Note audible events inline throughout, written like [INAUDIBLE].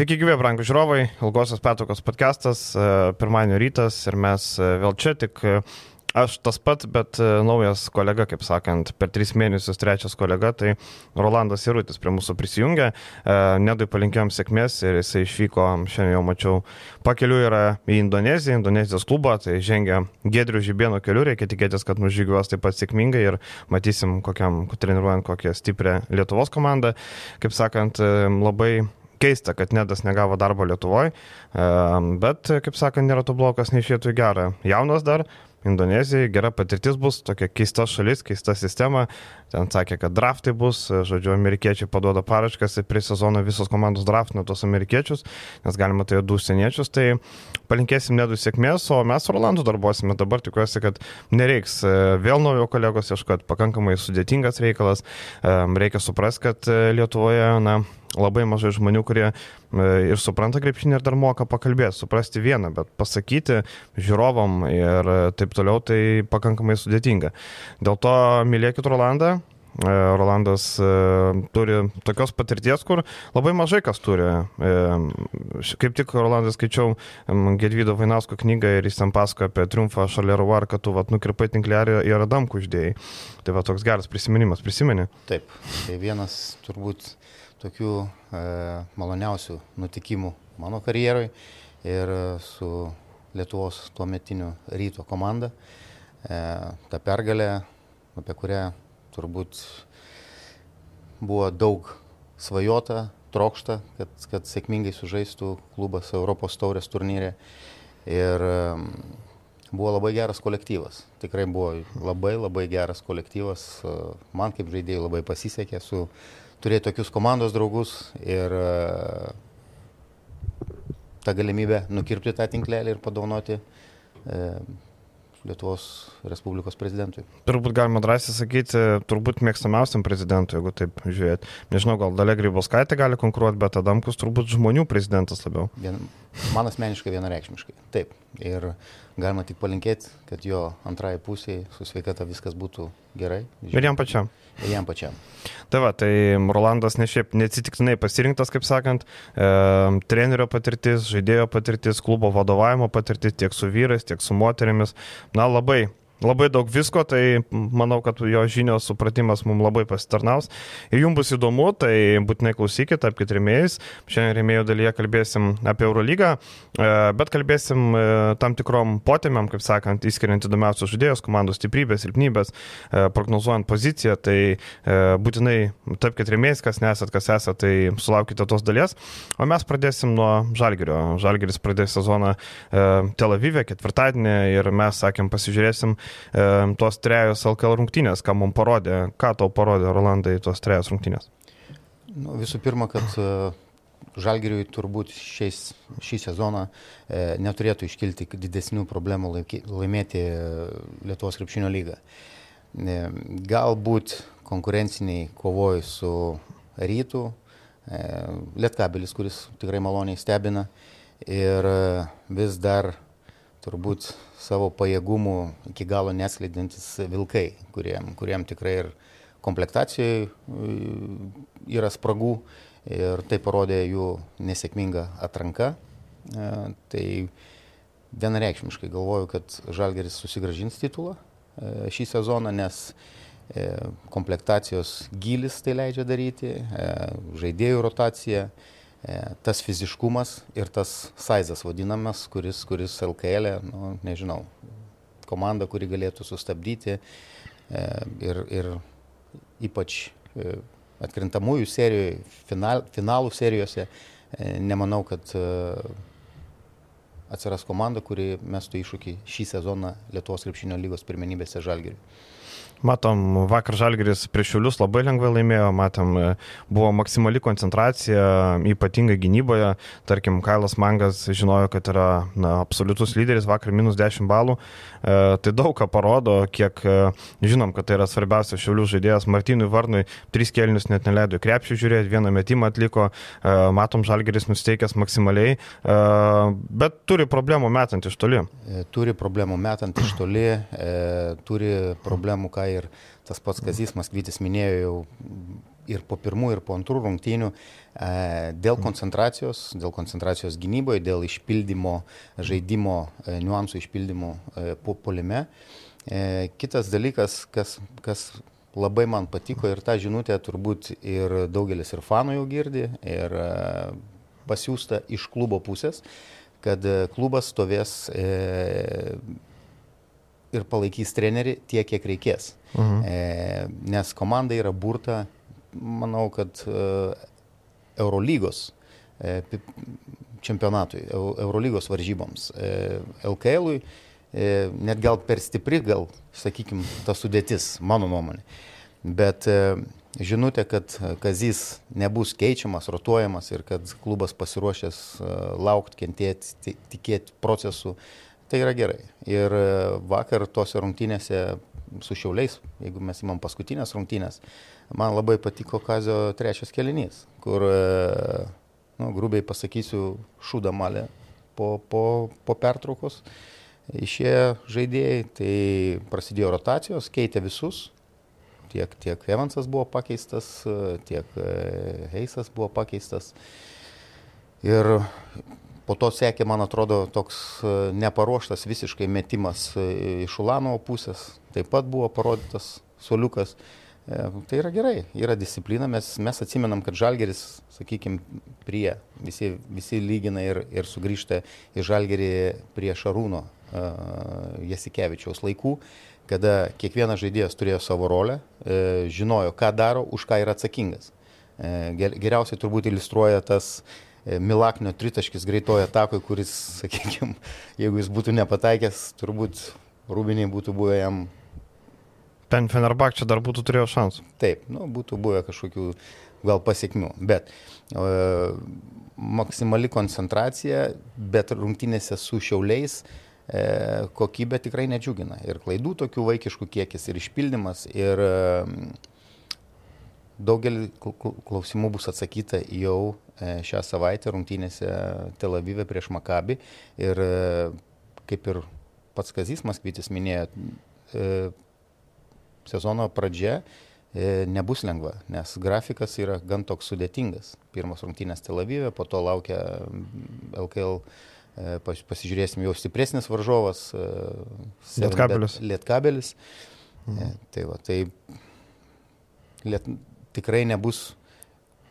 Sveiki, gyvi, brangų žiūrovai, ilgosios petokos podcastas, e, pirmadienio rytas ir mes e, vėl čia tik e, aš tas pats, bet naujas kolega, kaip sakant, per tris mėnesius trečias kolega, tai Rolandas Irutis prie mūsų prisijungė, nedui palinkėjom sėkmės ir jisai išvyko, šiandien jau mačiau, pakeliu yra į Indoneziją, Indonezijos klubą, tai žengia Gedrių Žibėno keliu, reikia tikėtis, kad nužygiuos taip pat sėkmingai ir matysim, kokiam, treniruojant kokią stiprią Lietuvos komandą, kaip sakant, labai keista, kad Nedas negavo darbo Lietuvoje, bet, kaip sakant, nėra to blokas, neišėtų į gerą. Jaunas dar, Indonezijai, gera patirtis bus, tokia keista šalis, keista sistema. Ten sakė, kad draftai bus, žodžiu, amerikiečiai paduoda paraškas ir prie sezono visos komandos draftino tos amerikiečius, nes galima tai du užsieniečius. Tai palinkėsim nedų sėkmės, o mes Rolandų darbuosime. Dabar tikiuosi, kad nereiks e, vėl naujo kolegos ieškoti, pakankamai sudėtingas reikalas. Reikia suprasti, kad e, Lietuvoje, na, labai mažai žmonių, kurie e, ir supranta krepšinį ir dar moka pakalbėti, suprasti vieną, bet pasakyti žiūrovam ir taip toliau tai pakankamai sudėtinga. Dėl to mylėkit Rolandą. E, Rolandas e, turi tokios patirties, kur labai mažai kas turi. Kaip tik Rolandas skaičiau Gedvydo Vainausko knygą ir jis ten pasako apie triumfą šalia Ruar, kad tu vat, nukirpai tinklelį ir Adamku uždėjai. Tai va toks geras prisiminimas, prisimeni? Taip, tai vienas turbūt tokių e, maloniausių nutikimų mano karjeroj ir su Lietuvos tuo metiniu ryto komanda. E, ta pergalė, apie kurią turbūt buvo daug svajota, trokšta, kad, kad sėkmingai sužaistų klubas Europos taurės turnyrė. Ir e, buvo labai geras kolektyvas. Tikrai buvo labai labai geras kolektyvas. E, man kaip žaidėjai labai pasisekė su turėti tokius komandos draugus ir e, tą galimybę nukirpti tą tinklelį ir padovanoti e, Lietuvos Respublikos prezidentui. Turbūt galima drąsiai sakyti, turbūt mėgstamiausiam prezidentui, jeigu taip žiūrėt. Nežinau, gal Dalia Grybauskaitė gali konkuruoti, bet Adamkus turbūt žmonių prezidentas labiau. Vien, man asmeniškai vienareikšmiškai. Taip. Ir galima tik palinkėti, kad jo antrai pusiai su sveikata viskas būtų gerai. Ir jam pačiam jam pačiam. Tai va, tai Rolandas ne šiaip neatsitiktinai pasirinktas, kaip sakant, e, trenerio patirtis, žaidėjo patirtis, klubo vadovavimo patirtis tiek su vyrais, tiek su moterimis. Na, labai labai daug visko, tai manau, kad jo žinios supratimas mums labai pasitarnaus. Ir jums bus įdomu, tai būtinai klausykite, tapkite remėjais. Šiandien remėjų dalyje kalbėsim apie Eurolygą, e, bet kalbėsim e, tam tikrom potėmiam, kaip sakant, įskiriant įdomiausius žaidėjus, komandos stiprybės, silpnybės, e, prognozuojant poziciją, tai būtinai tapkite remėjais, kas nesat, kas esate, tai sulaukite tos dalies. O mes pradėsim nuo Žalgirio. Žalgiris pradės sezoną Tel Avive ketvirtadienį ir mes, sakėm, pasižiūrėsim, tos trejos LKL rungtynės, ką mums parodė, ką tau parodė Rolandai tos trejos rungtynės? Nu, visų pirma, kad e, Žalgiriui turbūt šiais, šį sezoną e, neturėtų iškilti didesnių problemų laiky, laimėti e, Lietuvos krepšinio lygą. E, galbūt konkurenciniai kovoj su rytų, e, Lietkabelis, kuris tikrai maloniai stebina ir e, vis dar turbūt savo pajėgumų iki galo neslidintis vilkai, kuriem, kuriem tikrai ir komplektacijoje yra spragų ir tai parodė jų nesėkmingą atranką. E, tai vienareikšmiškai galvoju, kad Žalgeris susigražins titulą e, šį sezoną, nes e, komplektacijos gilis tai leidžia daryti, žaidėjų rotacija tas fiziškumas ir tas saizas vadinamas, kuris, kuris LKL, e, nu, nežinau, komanda, kuri galėtų sustabdyti e, ir, ir ypač atkrintamųjų serijoje, final, finalų serijose, nemanau, kad atsiras komanda, kuri mestų iššūkį šį sezoną Lietuvos krepšinio lygos pirmenybėse Žalgiriui. Matom, vakar Žalgeris prieš Šiulius labai lengvai laimėjo, matom, e, buvo maksimali koncentracija, ypatingai gynyboje. Tarkim, Kailas Mangas žinojo, kad yra na, absoliutus lyderis, vakar minus 10 balų. E, tai daug ką parodo, kiek e, žinom, kad tai yra svarbiausias Šiulių žaidėjas. Martynui Varnui tris kelnius net neleido krepšį žiūrėti, vieną metimą atliko. E, matom, Žalgeris nusteikęs maksimaliai, e, bet turi problemų metant iš toli. E, turi problemų metant iš toli, e, turi problemų, ką ir tas pats Kazys Maskvytis minėjo jau ir po pirmų, ir po antrų rungtynių dėl koncentracijos, dėl koncentracijos gynyboje, dėl išpildymo, žaidimo niuansų išpildymo po polime. Kitas dalykas, kas, kas labai man patiko ir tą žinutę turbūt ir daugelis ir fanų jau girdi, ir pasiūsta iš klubo pusės, kad klubas stovės e, ir palaikys trenerį tiek, kiek reikės. Mhm. E, nes komanda yra burta, manau, kad e, Eurolygos e, čempionatui, Eurolygos varžyboms, e, LKL-ui, e, net gal per stipri, gal, sakykime, ta sudėtis, mano nuomonė. Bet e, žinutė, kad Kazys nebus keičiamas, rotuojamas ir kad klubas pasiruošęs e, laukti, kentėti, tikėti procesų, tai yra gerai. Ir e, vakar tose rungtynėse su šiauliais, jeigu mes įmam paskutinės rungtynės, man labai patiko Kazio trečias kelinys, kur, e, nu, grubiai pasakysiu, šūda malė po, po, po pertraukos. Išėję žaidėjai, tai prasidėjo rotacijos, keitė visus, tiek, tiek Evansas buvo pakeistas, tiek e, Heisas buvo pakeistas. Ir Po to sekė, man atrodo, toks e, neparuoštas visiškai metimas e, iš Ulanovo pusės. Taip pat buvo parodytas soliukas. E, tai yra gerai, yra disciplina. Mes, mes atsimenam, kad Žalgeris, sakykime, prie, visi, visi lygina ir, ir sugrįžta į Žalgerį prie Šarūno uh, Jasikevičiaus laikų, kada kiekvienas žaidėjas turėjo savo rolę, uh, žinojo, ką daro, už ką yra atsakingas. Uh, geriausiai turbūt iliustruoja tas uh, Milaknio tritaškis greitoje atakoje, kuris, sakykime, [LAUGHS] jeigu jis būtų nepataikęs, turbūt Rūbiniai būtų buvę jam. Ten Fenerbakčia dar būtų turėjo šansų. Taip, nu, būtų buvę kažkokių gal pasiekmių, bet e, maksimali koncentracija, bet rungtynėse su šiauliais e, kokybė tikrai nedžiugina. Ir klaidų tokių vaikiškų kiekis, ir išpildymas, ir e, daugelį klausimų bus atsakyta jau E, šią savaitę rungtynėse Tel Avive prieš Makabį. Ir e, kaip ir pats Kazys Maskvytis minėjo, e, sezono pradžia nebus lengva, nes grafikas yra gan toks sudėtingas. Pirmas rungtynės Tel Avive, po to laukia LKL, pasižiūrėsim jau stipresnis varžovas. Lietkabelis. Lietkabelis. Mhm. Tai, va, tai liet, tikrai nebus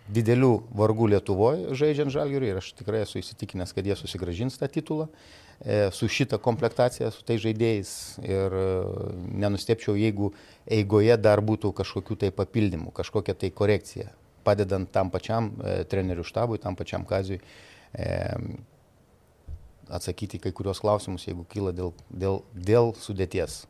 didelių vargų Lietuvoje žaidžiant žalgiriui ir aš tikrai esu įsitikinęs, kad jie susigražins tą titulą e, su šitą komplektaciją, su tai žaidėjais. Ir e, nenustepčiau, jeigu eigoje dar būtų kažkokių tai papildymų, kažkokia tai korekcija, padedant tam pačiam e, trenerių štabui, tam pačiam kazijui atsakyti kai kurios klausimus, jeigu kyla dėl, dėl, dėl sudėties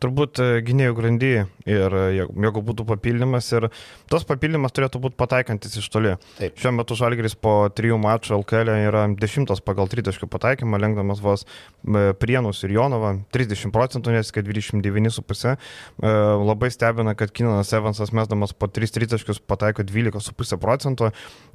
turbūt e, gynėjų grandy ir e, jeigu būtų papildymas ir tas papildymas turėtų būti pataikantis iš toli. Taip. Šiuo metu Žalgeris po trijų mačų LKL yra dešimtas pagal tritaškių pataikymą, lenkdamas vos e, Prienus ir Jonovą 30 procentų, nes kad 29,5. Labai stebina, kad Kinanas Evansas mesdamas po 3 tritaškius pataiko 12,5 procentų.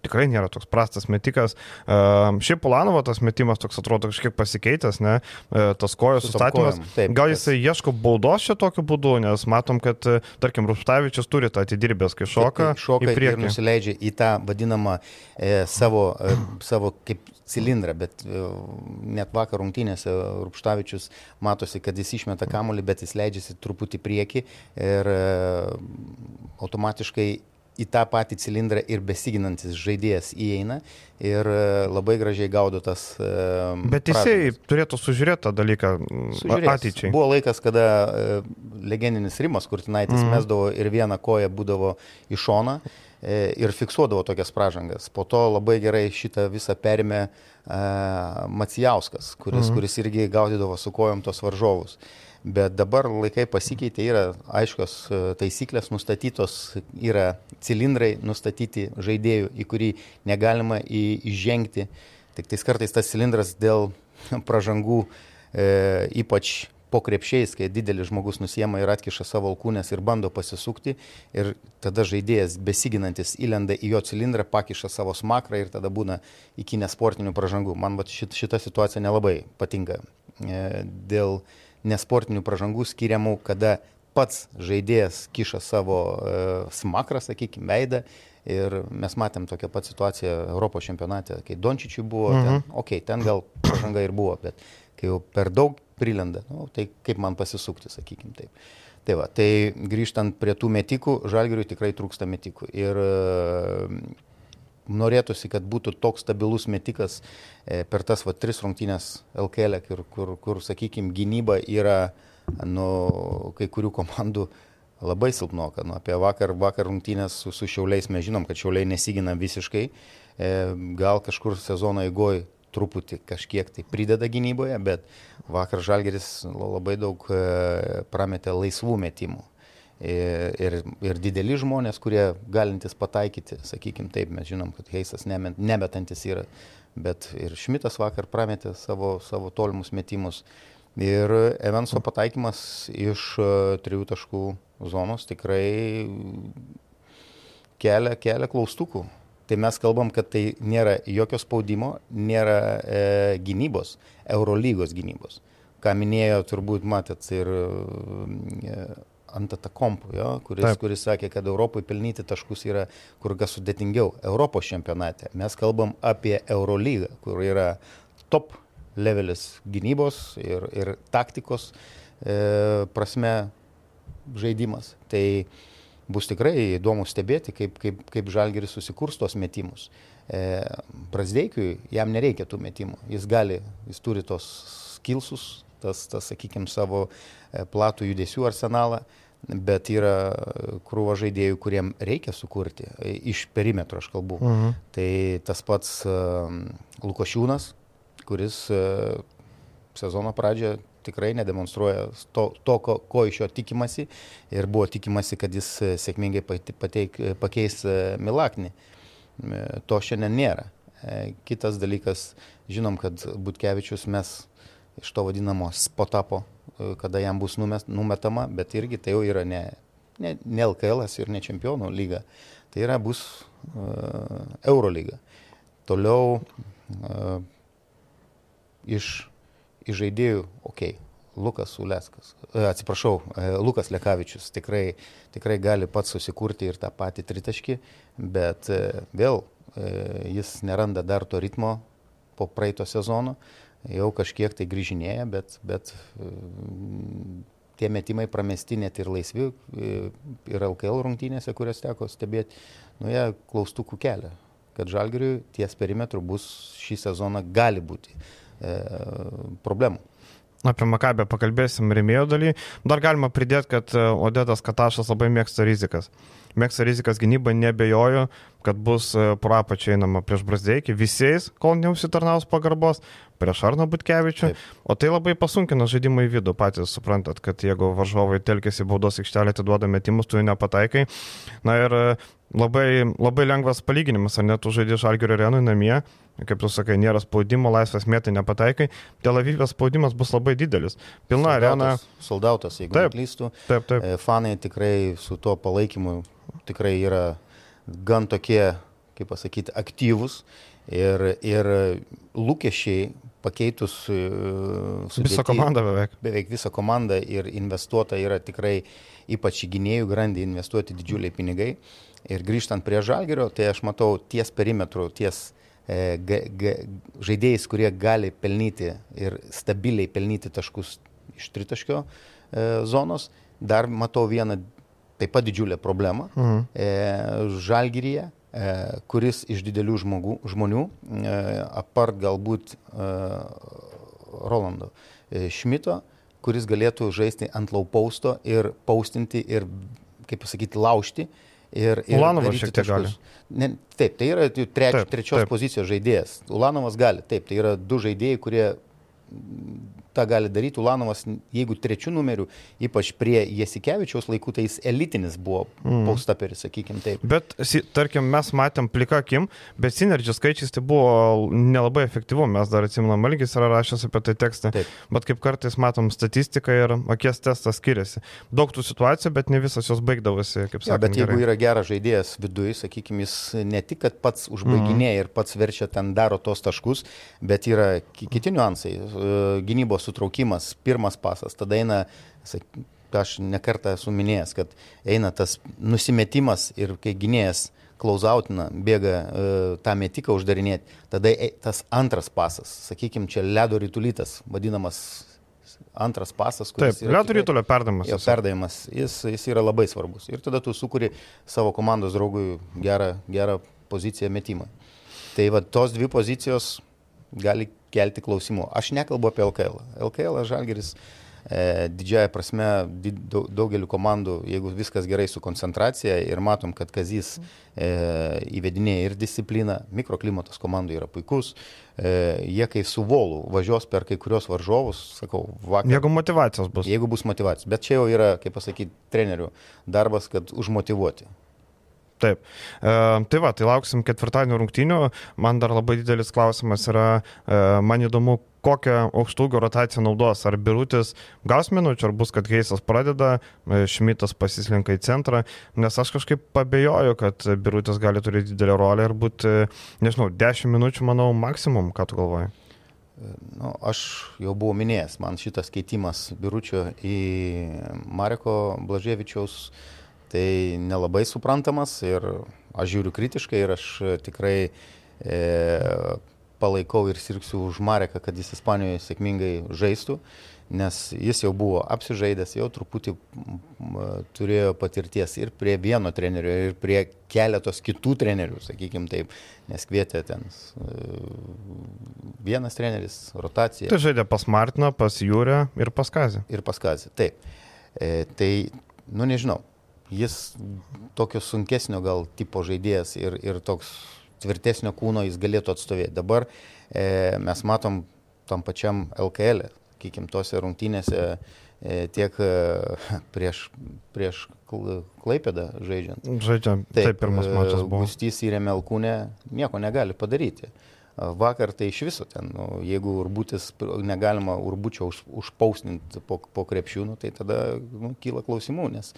Tikrai nėra toks prastas metikas. Šiaip Pulanovo tas metimas toks atrodo kažkiek pasikeitęs, ne? Tas kojos sustatymas. Gal jisai ieško baudos čia tokiu būdu, nes matom, kad, e, tarkim, Rupštavičius turi tą atidirbęs, kai šoka. Kai šoka ir nusileidžia į tą vadinamą e, savo, e, savo kaip cilindrą, bet e, net vakar rungtynėse Rupštavičius matosi, kad jis išmeta kamolį, bet jis leidžiasi truputį prieki ir e, automatiškai į tą patį cilindrą ir besiginantis žaidėjas įeina ir e, labai gražiai gaudo tas. Uh, Bet jisai turėtų sužiūrėti tą dalyką Sužiūrės. ateičiai. Buvo laikas, kada uh, legendinis Rimas Kurtinaitis mm. mesdavo ir vieną koją būdavo į šoną ir fiksuodavo tokias pražangas. Po to labai gerai šitą visą perėmė Macijauskas, kuris, mm. kuris irgi gaudydavo su kojom tos varžovus. Uh, Bet dabar laikai pasikeitė, yra aiškios e, taisyklės nustatytos, yra cilindrai nustatyti žaidėjų, į kurį negalima įžengti. Tik tais kartais tas cilindras dėl [LAUGHS] pražangų, e, ypač po krepšiais, kai didelis žmogus nusiema ir atkiša savo alkūnės ir bando pasisukti, ir tada žaidėjas besiginantis įlenda į jo cilindrą, pakiša savo smakrą ir tada būna iki nesportinių pražangų. Man šit, šita situacija nelabai patinka. E, dėl nesportinių pražangų skiriamų, kada pats žaidėjas kiša savo e, smakrą, sakykime, veidą. Ir mes matėm tokią pat situaciją Europos čempionate, kai Dončičiui buvo, mhm. ten, okei, okay, ten gal pažanga ir buvo, bet kai jau per daug prilenda, nu, tai kaip man pasisukti, sakykime taip. Tai va, tai grįžtant prie tų metikų, žalgiriui tikrai trūksta metikų. Ir norėtųsi, kad būtų toks stabilus metikas e, per tas va, tris rungtynės LKL, kur, kur, kur sakykime, gynyba yra nu, kai kurių komandų labai silpnoka. Nu, apie vakar, vakar rungtynės su, su šiauliais mes žinom, kad šiauliai nesigina visiškai. E, gal kažkur sezono eigoje truputį kažkiek tai prideda gynyboje, bet vakar Žalgeris labai daug e, prametė laisvų metimų ir, ir dideli žmonės, kurie galintys pataikyti, sakykime taip, mes žinom, kad Heisas nemetantis yra, bet ir Šmitas vakar prametė savo, savo tolimus metimus. Ir Evanso pataikymas iš e, trijų taškų zonos tikrai kelia, kelia klaustukų. Tai mes kalbam, kad tai nėra jokio spaudimo, nėra e, gynybos, Eurolygos gynybos. Ką minėjo, turbūt matėt ir e, ant atakompų, jo, kuris, Taip. kuris sakė, kad Europoje pelnyti taškus yra kur kas sudėtingiau. Europos čempionate mes kalbam apie Eurolygą, kur yra top levelis gynybos ir, ir taktikos e, prasme žaidimas. Tai bus tikrai įdomu stebėti, kaip, kaip, kaip Žalgeris susikurs tos metimus. E, Brasdeikiui jam nereikia tų metimų. Jis gali, jis turi tos skilsus, tas, tas sakykime, savo e, platų judesių arsenalą bet yra krūva žaidėjų, kuriem reikia sukurti, iš perimetro aš kalbu. Mhm. Tai tas pats uh, Lukošiūnas, kuris uh, sezono pradžioje tikrai nedemonstruoja to, to ko, ko iš jo tikimasi ir buvo tikimasi, kad jis uh, sėkmingai pateik, pakeis uh, Milaknį. To šiandien nėra. Kitas dalykas, žinom, kad Butkevičius mes iš to vadinamo spotapo kada jam bus numetama, bet irgi tai jau yra ne, ne, ne LKL ir ne čempionų lyga, tai yra bus uh, Euro lyga. Toliau uh, iš, iš žaidėjų, okei, okay, Lukas Uleskas, atsiprašau, Lukas Lekavičius tikrai, tikrai gali pats susikurti ir tą patį tritaškį, bet vėl jis neranda dar to ritmo po praeito sezono. Uh, jau kažkiek tai grįžinėja, bet, bet mm, tie metimai pramesti net ir laisvi e, ir LKL rungtynėse, kurias teko stebėti, nu jie klaustukų kelia, kad žalgiriui ties perimetru bus šį sezoną gali būti e, problemų. Apie Makabę pakalbėsim remėjo daly. Dar galima pridėti, kad e, Odetas Katašas labai mėgsta rizikas. Mėgsta rizikas gynybai, nebejoju, kad bus e, pro apačią einama prieš Brasdeikį visais, kol neusitarnaus pagarbos, prieš Arną Butkevičių. Taip. O tai labai pasunkina žaidimą į vidų, patys suprantat, kad jeigu varžovai telkėsi baudos aikštelė, atiduoda metimus, tu jų nepataikai. Na ir e, labai, labai lengvas palyginimas, ar net tu žaidži Žalgirio arenui namie, kaip tu sakai, nėra spaudimo, laisvas mėtai nepataikai, Tel Avivės spaudimas bus labai didelis. Pilna arena. Soldautas, jeigu taip, neklystu. Taip, taip. E, fanai tikrai su tuo palaikymu tikrai yra gan tokie, kaip pasakyti, aktyvūs ir, ir lūkesčiai pakeitus e, sudėtį, visą komandą beveik. Beveik visą komandą ir investuota yra tikrai, ypač į gynėjų grandį investuoti didžiuliai pinigai. Ir grįžtant prie žalgerio, tai aš matau ties perimetru, ties e, g, g, žaidėjais, kurie gali pelnyti ir stabiliai pelnyti taškus iš tritaškio e, zonos. Dar matau vieną taip pat didžiulę problemą. Mhm. E, žalgyryje, e, kuris iš didelių žmogų, žmonių, e, apart galbūt e, Rolando e, Šmito, kuris galėtų žaisti ant laupausto ir paustinti ir, kaip pasakyti, laužti. E, Ir, ir Ulanovas šiek tiek gali. Ne, taip, tai yra treč, taip, trečios taip. pozicijos žaidėjas. Ulanovas gali, taip, tai yra du žaidėjai, kurie tą gali daryti. Ulanovas, jeigu trečių numerių, ypač prie Jasikevičiaus laikų, tai jis elitinis buvo mm. paustaperis, sakykim taip. Bet, tarkim, mes matėm plika akim, bet sinergijos skaičiais tai buvo nelabai efektyvu. Mes dar atsimam, Malgis yra rašęs apie tai tekstą. Taip. Bet kaip kartais matom statistiką ir akies testas skiriasi. Daug tų situacijų, bet ne visas jos baigdavosi, kaip sakė. Ja, bet jeigu gerai. yra geras žaidėjas viduje, sakykim, jis ne tik, kad pats užbaiginėja mm. ir pats verčia ten daro tos taškus, bet yra kiti niuansai. Gynybos sutraukimas, pirmas pasas, tada eina aš nekartą esu minėjęs, kad eina tas nusimetimas ir kai gynėjas klausautina, bėga e, tą metiką uždarinėti, tada e, tas antras pasas, sakykime, čia ledo rytulytas, vadinamas antras pasas, kuris... Taip, ledo rytulio perdavimas. Jo perdavimas, jis, jis yra labai svarbus. Ir tada tu sukuri savo komandos draugui gerą, gerą poziciją metimą. Tai va tos dvi pozicijos gali kelti klausimų. Aš nekalbu apie LKL. LKL Žalgeris e, didžiaja prasme daugeliu komandų, jeigu viskas gerai su koncentracija ir matom, kad Kazys e, įvedinėja ir discipliną, mikroklimatas komandų yra puikus, e, jie kai su volu važiuos per kai kurios varžovus, sakau, vakar. Jeigu motivacijos bus. Jeigu bus motivacijos, bet čia jau yra, kaip pasakyti, trenerių darbas, kad užmotivuoti. Taip. E, tai va, tai lauksim ketvirtadienio rungtynių. Man dar labai didelis klausimas yra, e, man įdomu, kokią aukštūgio rotaciją naudos. Ar Birutis gaus minučių, ar bus, kad Keisas pradeda, e, Šmitas pasislinka į centrą, nes aš kažkaip pabejoju, kad Birutis gali turėti didelę rolę ir būti, nežinau, 10 minučių, manau, maksimum, ką tu galvoji. E, nu, aš jau buvau minėjęs, man šitas keitimas Biručio į Mareko Blaževičiaus tai nelabai suprantamas ir aš žiūriu kritiškai ir aš tikrai e, palaikau ir sirgsiu už Mareką, kad jis Ispanijoje sėkmingai žaistų, nes jis jau buvo apsižaidęs, jau truputį turėjo patirties ir prie vieno trenerio, ir prie keletos kitų trenerių, sakykime taip, nes kvietė ten e, vienas treneris, rotacija. Tai žaidė pas Martiną, pas Jūrę ir pas Kazį. Ir pas Kazį, taip. E, tai, nu nežinau, jis tokio sunkesnio gal tipo žaidėjas ir, ir toks tvirtesnio kūno jis galėtų atstovėti. Dabar e, mes matom tam pačiam LKL, sakykim, tose rungtynėse e, tiek e, prieš, prieš Klaipėdą žaidžiant. Žaidžiam, taip, taip pirmas e, mačas buvo. Gustys įrėmė Alkūnę, nieko negali padaryti. Vakar tai iš viso ten, nu, jeigu urbutis negalima urbučio už, užpausninti po, po krepšių, nu, tai tada nu, kyla klausimų, nes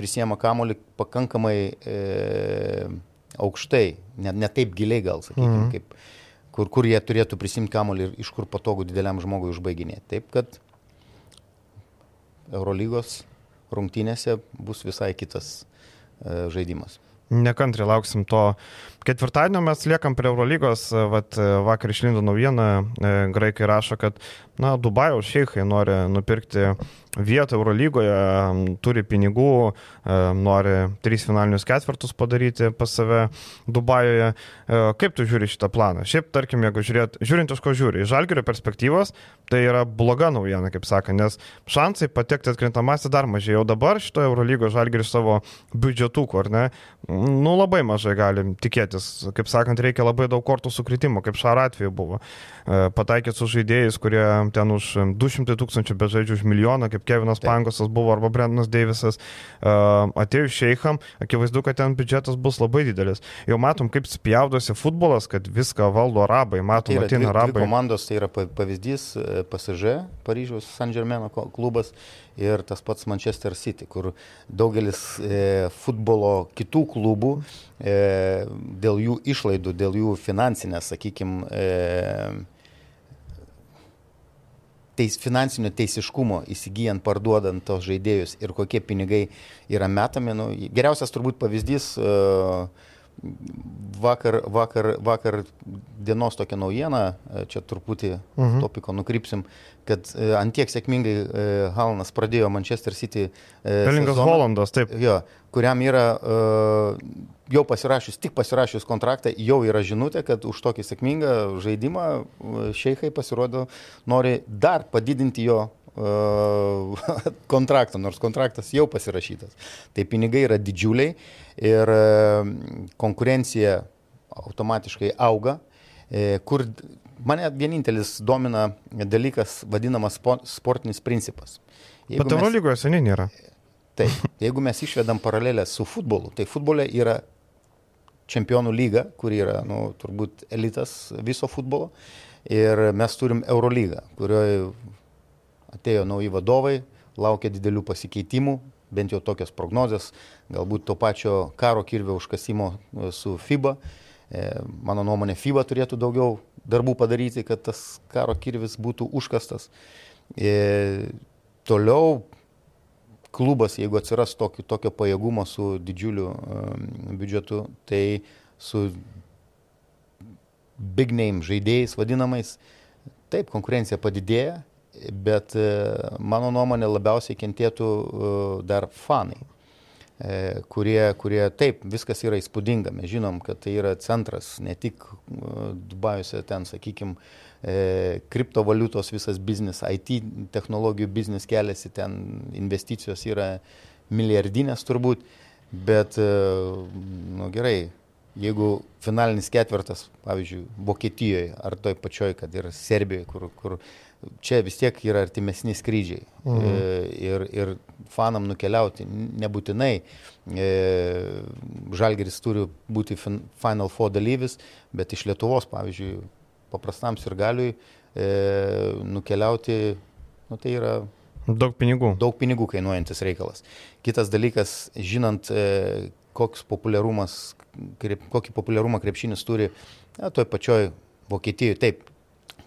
prisiema kamolį pakankamai e, aukštai, ne, ne taip giliai gal, sakykime, mhm. kaip, kur, kur jie turėtų prisimti kamolį ir iš kur patogu dideliam žmogui užbaiginėti. Taip kad Eurolygos rungtynėse bus visai kitas e, žaidimas. Nekantri lauksim to ketvirtadienio, mes liekam prie Eurolygos, vat, vakar išlindo naujiena, e, graikai rašo, kad na, Dubajaus šeikai nori nupirkti vietą Eurolygoje, turi pinigų, e, nori trys finalinius ketvirtus padaryti pas save Dubajoje. E, kaip tu žiūri šitą planą? Šiaip, tarkim, jeigu žiūrėt, žiūrint iš ko žiūri, iš žalgerio perspektyvos, tai yra bloga naujiena, kaip sakė, nes šansai patekti atkrintamąsi dar mažėja. Jau dabar šitoje Eurolygoje žalgeris savo biudžetų, ar ne, nu labai mažai galim tikėtis. Kaip sakant, reikia labai daug kortų sukritimo, kaip šar atveju buvo. E, Pataikyti su žaidėjais, kurie ten už 200 tūkstančių bežaidžių už milijoną, kaip Kevinas Pangosas buvo arba Brendanas Deivisas, uh, atėjus šeicham, akivaizdu, kad ten biudžetas bus labai didelis. Jau matom, kaip spjaudosi futbolas, kad viską valdo arabai, matom, tai ateina arabai. Komandos tai yra pavyzdys e, PSG, Paryžiaus San Germaino klubas ir tas pats Manchester City, kur daugelis e, futbolo kitų klubų e, dėl jų išlaidų, dėl jų finansinės, sakykime, e, teis, finansinio teisiškumo įsigijant, parduodant tos žaidėjus ir kokie pinigai yra metami. Nu, geriausias turbūt pavyzdys uh, vakar, vakar, vakar dienos tokia naujiena, e, čia truputį uh mhm. -huh. topiko nukrypsim, kad uh, antiek sėkmingai uh, Halanas pradėjo Manchester City. Uh, Pelingas Holandas, taip. Jo, kuriam yra uh, jau pasirašius, tik pasirašius kontraktą, jau yra žinutė, kad už tokį sėkmingą žaidimą šeikai pasirodo nori dar padidinti jo uh, [LAUGHS] kontraktą, nors kontraktas jau pasirašytas. Tai pinigai yra didžiuliai ir uh, konkurencija automatiškai auga, uh, kur mane vienintelis domina dalykas vadinamas sportinis principas. Jeigu Bet Eurolygoje seniai nėra. Taip, jeigu mes išvedam paralelę su futbolu, tai futbole yra čempionų lyga, kuri yra, nu, turbūt elitas viso futbolo. Ir mes turim Eurolygą, kurioje atėjo nauji vadovai, laukia didelių pasikeitimų, bent jau tokios prognozės, galbūt to pačio karo kirvio užkasimo e, su FIBA. E, mano nuomonė, FIBA turėtų daugiau darbų padaryti, kad tas karo kirvis būtų užkastas. E, toliau klubas, jeigu atsiras tokio, tokio pajėgumo su didžiuliu um, biudžetu, tai su big name žaidėjais vadinamais, taip, konkurencija padidėja, bet e, mano nuomonė labiausiai kentėtų e, dar fanai, e, kurie, kurie taip, viskas yra įspūdinga, mes žinom, kad tai yra centras, ne tik Dubajuose ten, sakykime, kriptovaliutos visas biznis, IT technologijų biznis keliasi, ten investicijos yra milijardinės turbūt, bet, nu gerai, jeigu finalinis ketvirtas, pavyzdžiui, Vokietijoje ar toj pačioj, kad ir Serbijoje, kur, kur čia vis tiek yra artimesni skrydžiai. Mhm. E, ir, ir fanam nukeliauti nebūtinai e, Žalgeris turi būti Final Four dalyvis, bet iš Lietuvos, pavyzdžiui, paprastam sirgaliui e, nukeliauti, nu, tai yra Daug pinigų. Daug pinigų kainuojantis reikalas. Kitas dalykas, žinant, koks populiarumas, krep, kokį populiarumą krepšinis turi, na, toj pačioj Vokietijoje, taip,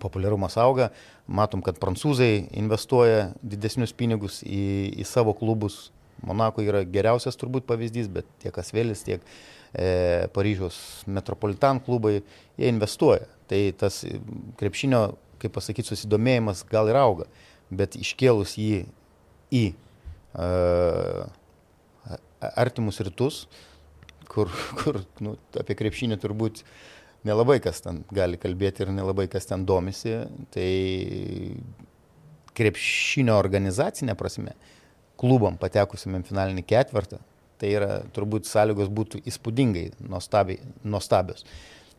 populiarumas auga, matom, kad prancūzai investuoja didesnius pinigus į, į savo klubus. Monako yra geriausias turbūt pavyzdys, bet tiek Asvelis, tiek e, Paryžiaus metropolitan klubai, jie investuoja. Tai tas krepšinio, kaip pasakyti, susidomėjimas gal ir auga, bet iškėlus jį į e, artimus rytus, kur, [LAUGHS] kur nu, apie krepšinį turbūt nelabai kas ten gali kalbėti ir nelabai kas ten domisi, tai krepšinio organizacinė prasme, klubam patekusiam finalinį ketvirtą, tai yra turbūt sąlygos būtų įspūdingai nuostabios.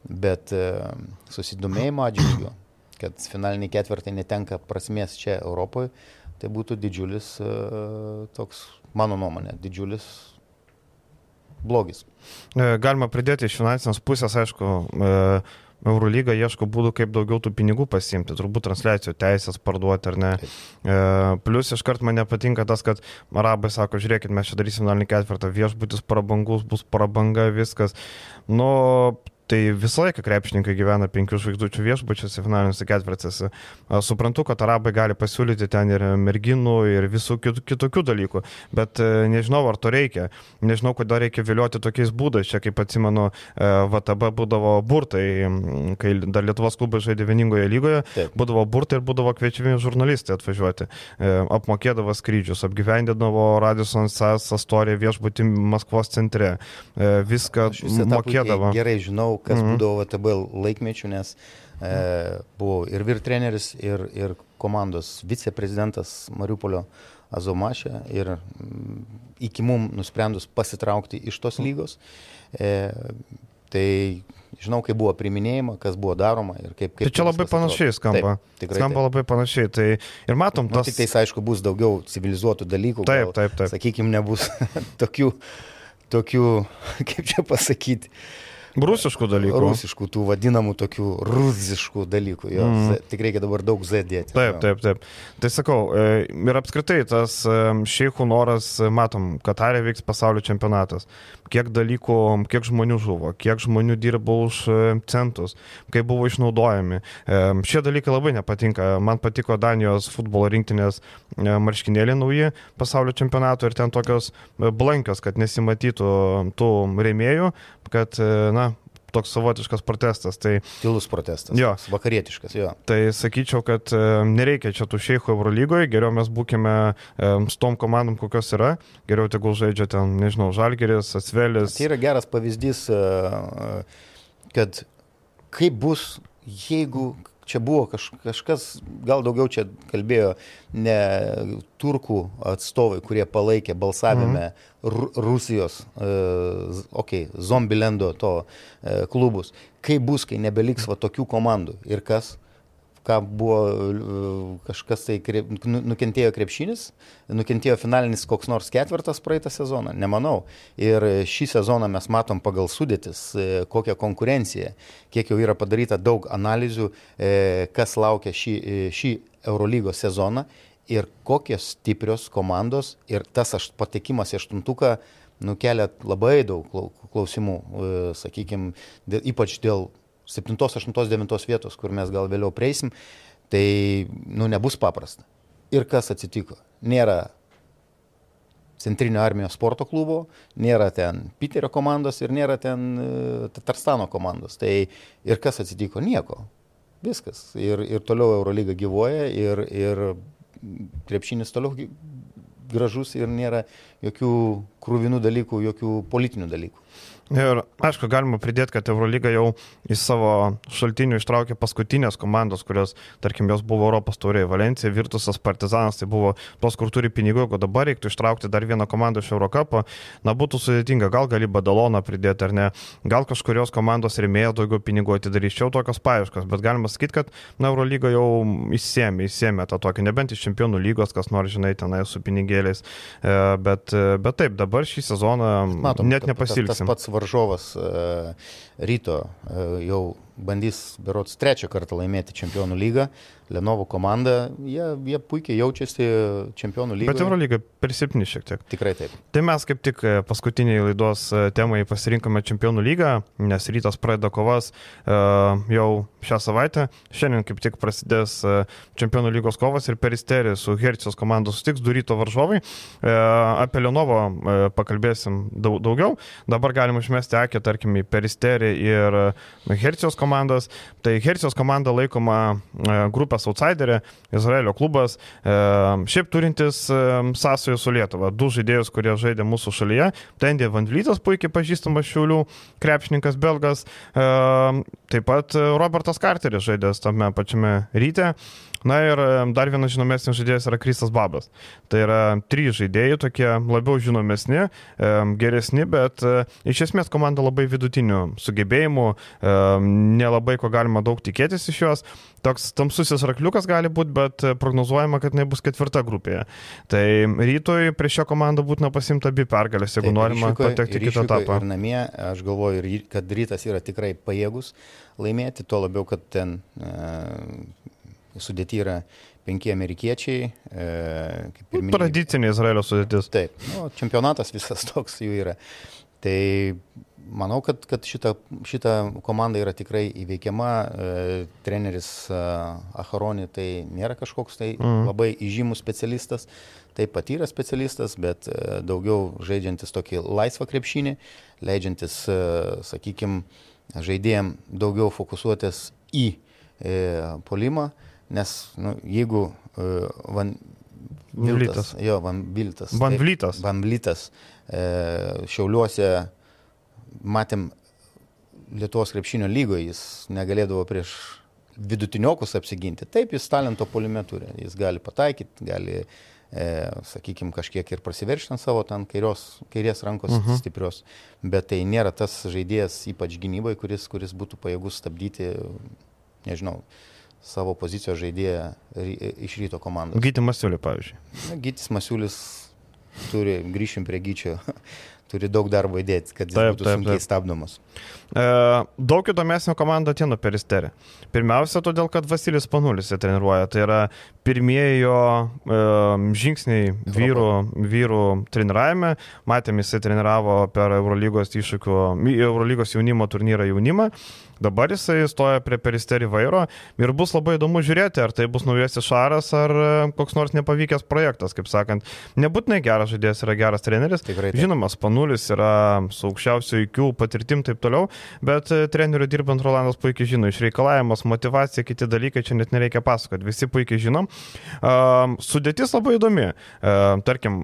Bet e, susidomėjimo atžvilgiu, kad finaliniai ketvirtai netenka prasmės čia Europoje, tai būtų didžiulis, e, toks, mano nuomonė, didžiulis blogis. E, galima pridėti iš finansinės pusės, aišku, e, Eurolyga ieško būdų, kaip daugiau tų pinigų pasimti, turbūt transliacijų teisės parduoti ar ne. E, plus iškart man nepatinka tas, kad arabai sako, žiūrėkit, mes čia darysim finalinį ketvirtą, viešbutis prabangus, bus prabanga, viskas. Nu, Tai visą laiką krepšininkai gyvena penkių žvaigždučių viešbučiuose, finaliniuose ketvirtėse. Suprantu, kad arabai gali pasiūlyti ten ir merginų, ir visų kitokių dalykų, bet e, nežinau, ar to reikia. Nežinau, kodėl reikia vilioti tokiais būdais. Čia, kaip atsimenu, e, VTB būdavo burtai, kai dar Lietuvos klubai žaidė vieningoje lygoje, Taip. būdavo burtai ir būdavo kviečiami žurnalistai atvažiuoti. E, apmokėdavo skrydžius, apgyvendindavo Radisson Sastorė viešbutį Maskvos centre. Viską mokėdavo. Gerai žinau, žinau, kas -hmm. būdavo VTB laikmečių, nes e, buvo ir vyr treneris, ir, ir komandos viceprezidentas Mariupolio Azomašė ir mm, iki mum nusprendus pasitraukti iš tos lygos. E, tai žinau, kaip buvo priminėjama, kas buvo daroma ir kaip. kaip tai čia labai panašiai skamba. Taip, tikrai. Skamba taip. labai panašiai. Tai ir matom, nu, tas... Nu, tik tais, aišku, bus daugiau civilizuotų dalykų. Taip, gal, taip, taip. Sakykime, nebus [LAUGHS] tokių, tokių, [LAUGHS] kaip čia pasakyti, Rusiškų dalykų. Rusiškų, tų vadinamų tokių rusiškų dalykų. Jo, mm. Z, tik reikia dabar daug Z dėti. Taip, taip, taip. Tai sakau, e, ir apskritai tas e, šeichų noras, e, matom, Katarė vyks pasaulio čempionatas. Kiek dalykų, kiek žmonių žuvo, kiek žmonių dirbo už centus, kaip buvo išnaudojami. Šie dalykai labai nepatinka. Man patiko Danijos futbolo rinktinės marškinėliai nauji pasaulio čempionato ir ten tokios blankios, kad nesimatytų tų rėmėjų, kad, na, toks savotiškas protestas. Tai, Tylus protestas. Jo. Vakarietiškas, jo. Tai sakyčiau, kad e, nereikia čia tų šeichų Eurolygoje, geriau mes būkime e, s tom komandom, kokios yra, geriau tegul žaidžia ten, nežinau, Žalgeris, Asvelis. Tai yra geras pavyzdys, e, kad kaip bus, jeigu čia buvo kaž, kažkas, gal daugiau čia kalbėjo ne turkų atstovai, kurie palaikė balsavime mhm. Rusijos, uh, okei, okay, Zombilendo to uh, klubus. Kaip bus, kai nebeliks va tokių komandų ir kas? Ką buvo kažkas tai krep, nu, nukentėjo krepšinis, nukentėjo finalinis koks nors ketvirtas praeitą sezoną, nemanau. Ir šį sezoną mes matom pagal sudėtis, e, kokią konkurenciją, kiek jau yra padaryta daug analizių, e, kas laukia šį, e, šį Eurolygos sezoną ir kokios stiprios komandos ir tas aš, patekimas į aštuntuką nukelia labai daug klausimų, sakykime, ypač dėl 7, 8, 9 vietos, kur mes gal vėliau prieisim, tai nu, nebus paprasta. Ir kas atsitiko? Nėra Centrinio armijos sporto klubo, nėra ten Piterio komandos ir nėra ten Tatarstano komandos. Tai ir kas atsitiko? Nieko. Viskas. Ir, ir toliau Eurolyga gyvoja ir, ir krepšinis toliau gražus ir nėra jokių krūvinų dalykų, jokių politinių dalykų. Ir aišku, galima pridėti, kad Eurolyga jau į savo šaltinių ištraukė paskutinės komandos, kurios, tarkim, jos buvo Europos taurėje, Valencija, Virtusas, Partizanas, tai buvo tos, kur turi pinigų, jeigu dabar reiktų ištraukti dar vieną komandą iš Eurocapo, na būtų sudėtinga, gal gali Badaloną pridėti ar ne, gal kažkurios komandos rėmėjo daugiau pinigų atidaryčiau tokios paieškos, bet galima sakyti, kad na, Eurolyga jau įsėmė, įsėmė tą tokį, nebent iš čempionų lygos, kas nors, žinai, tenai su pinigėliais, e, bet, bet taip, dabar šį sezoną Matom, net nepasilgsim. Tas pats varžovas e, ryto e, jau bandys berots trečią kartą laimėti čempionų lygą. Lenovo komanda, jie, jie puikiai jaučiasi čempionų lygoje. Bet Eurolyga per silpni šiek tiek. Tikrai taip. Tai mes kaip tik e, paskutiniai laidos e, temai pasirinkome čempionų lygą, nes rytas pradeda kovas uh, jau šią savaitę. Šiandien kaip tik prasidės čempionų lygos kovas ir peristerį su Hercijos komandos sutiks du ryto varžovai. Apie Lenovo pakalbėsim daug, daugiau. Dabar galim užmesti akį, tarkim, į peristerį ir Hercijos komandos. Tai Hercijos komanda laikoma grupė grupės outsiderė, Izraelio klubas, e, šiaip turintis e, sąsajų su Lietuva. Du žaidėjus, kurie žaidė mūsų šalyje. Tendė Vandlytas, puikiai pažįstamas Šiaulių krepšininkas belgas. E, taip pat Robertas Carteris žaidęs tame pačiame ryte. Na ir dar vienas žinomesnis žaidėjas yra Kristas Babas. Tai yra trys žaidėjai, tokie labiau žinomesni, geresni, bet iš esmės komanda labai vidutinių sugebėjimų, nelabai ko galima daug tikėtis iš jos. Toks tamsusis rakliukas gali būti, bet prognozuojama, kad jinai bus ketvirta grupėje. Tai rytoj prieš šią komandą būtina pasimti abi pergalės, jeigu Taip, norima ryšiuko, patekti į kitą etapą. Ir namie, aš galvoju, kad rytas yra tikrai pajėgus laimėti, tuo labiau, kad ten e, sudėti yra penki amerikiečiai. E, minėjau, Tradicinė Izraelio sudėtis. Taip, nu, čempionatas visas [LAUGHS] toks jų yra. Tai manau, kad, kad šita, šita komanda yra tikrai įveikiama. E, treneris e, Aharoni tai nėra kažkoks tai mm. labai įžymus specialistas, tai patyręs specialistas, bet e, daugiau žaidžiantis tokį laisvą krepšinį, leidžiantis, e, sakykime, žaidėjim daugiau fokusuotis į e, polimą. Nes nu, jeigu uh, Van Viltas, jo, Van Viltas. Van Vlytas. Van Vlytas. E, šiauliuose matėm Lietuvos krepšinio lygoje, jis negalėdavo prieš vidutiniokus apsiginti. Taip, jis talento polime turi, jis gali pataikyti, gali, e, sakykime, kažkiek ir prasiveršti ant savo ten kairios, kairės rankos uh mhm. -huh. stiprios, bet tai nėra tas žaidėjas, ypač gynyboje, kuris, kuris būtų pajėgus stabdyti, nežinau, savo pozicijos žaidėją iš ryto komandos. Gytis Masiulis, pavyzdžiui. Gytis Masiulis turi, grįšim prie Gyčio, [LAUGHS] turi daug darbo įdėti, kad jis taip, būtų taip, sunkiai taip. stabdomas. E, daug įdomesnio komanda Tino Peristerė. Pirmiausia, todėl, kad Vasilis Panulis jį treniruoja. Tai yra pirmieji jo e, žingsniai vyrų, vyrų treniravime. Matėm, jisai treniravo per Eurolygos iššūkių, Eurolygos jaunimo turnyrą jaunimą. Dabar jisai stoja prie peristerį vairo ir bus labai įdomu žiūrėti, ar tai bus naujasis šaras, ar e, koks nors nepavykęs projektas, kaip sakant. Nebūtinai geras žaidėjas yra geras treneris. Tikrai. Taip. Žinoma, Spanulis yra su aukščiausio įkių patirtim taip toliau, bet e, treneriu dirbant Rolandas puikiai žino, išreikalavimas, motivacija, kiti dalykai čia net nereikia pasakoti, visi puikiai žinom. Sudėtis labai įdomi. Uh, tarkim,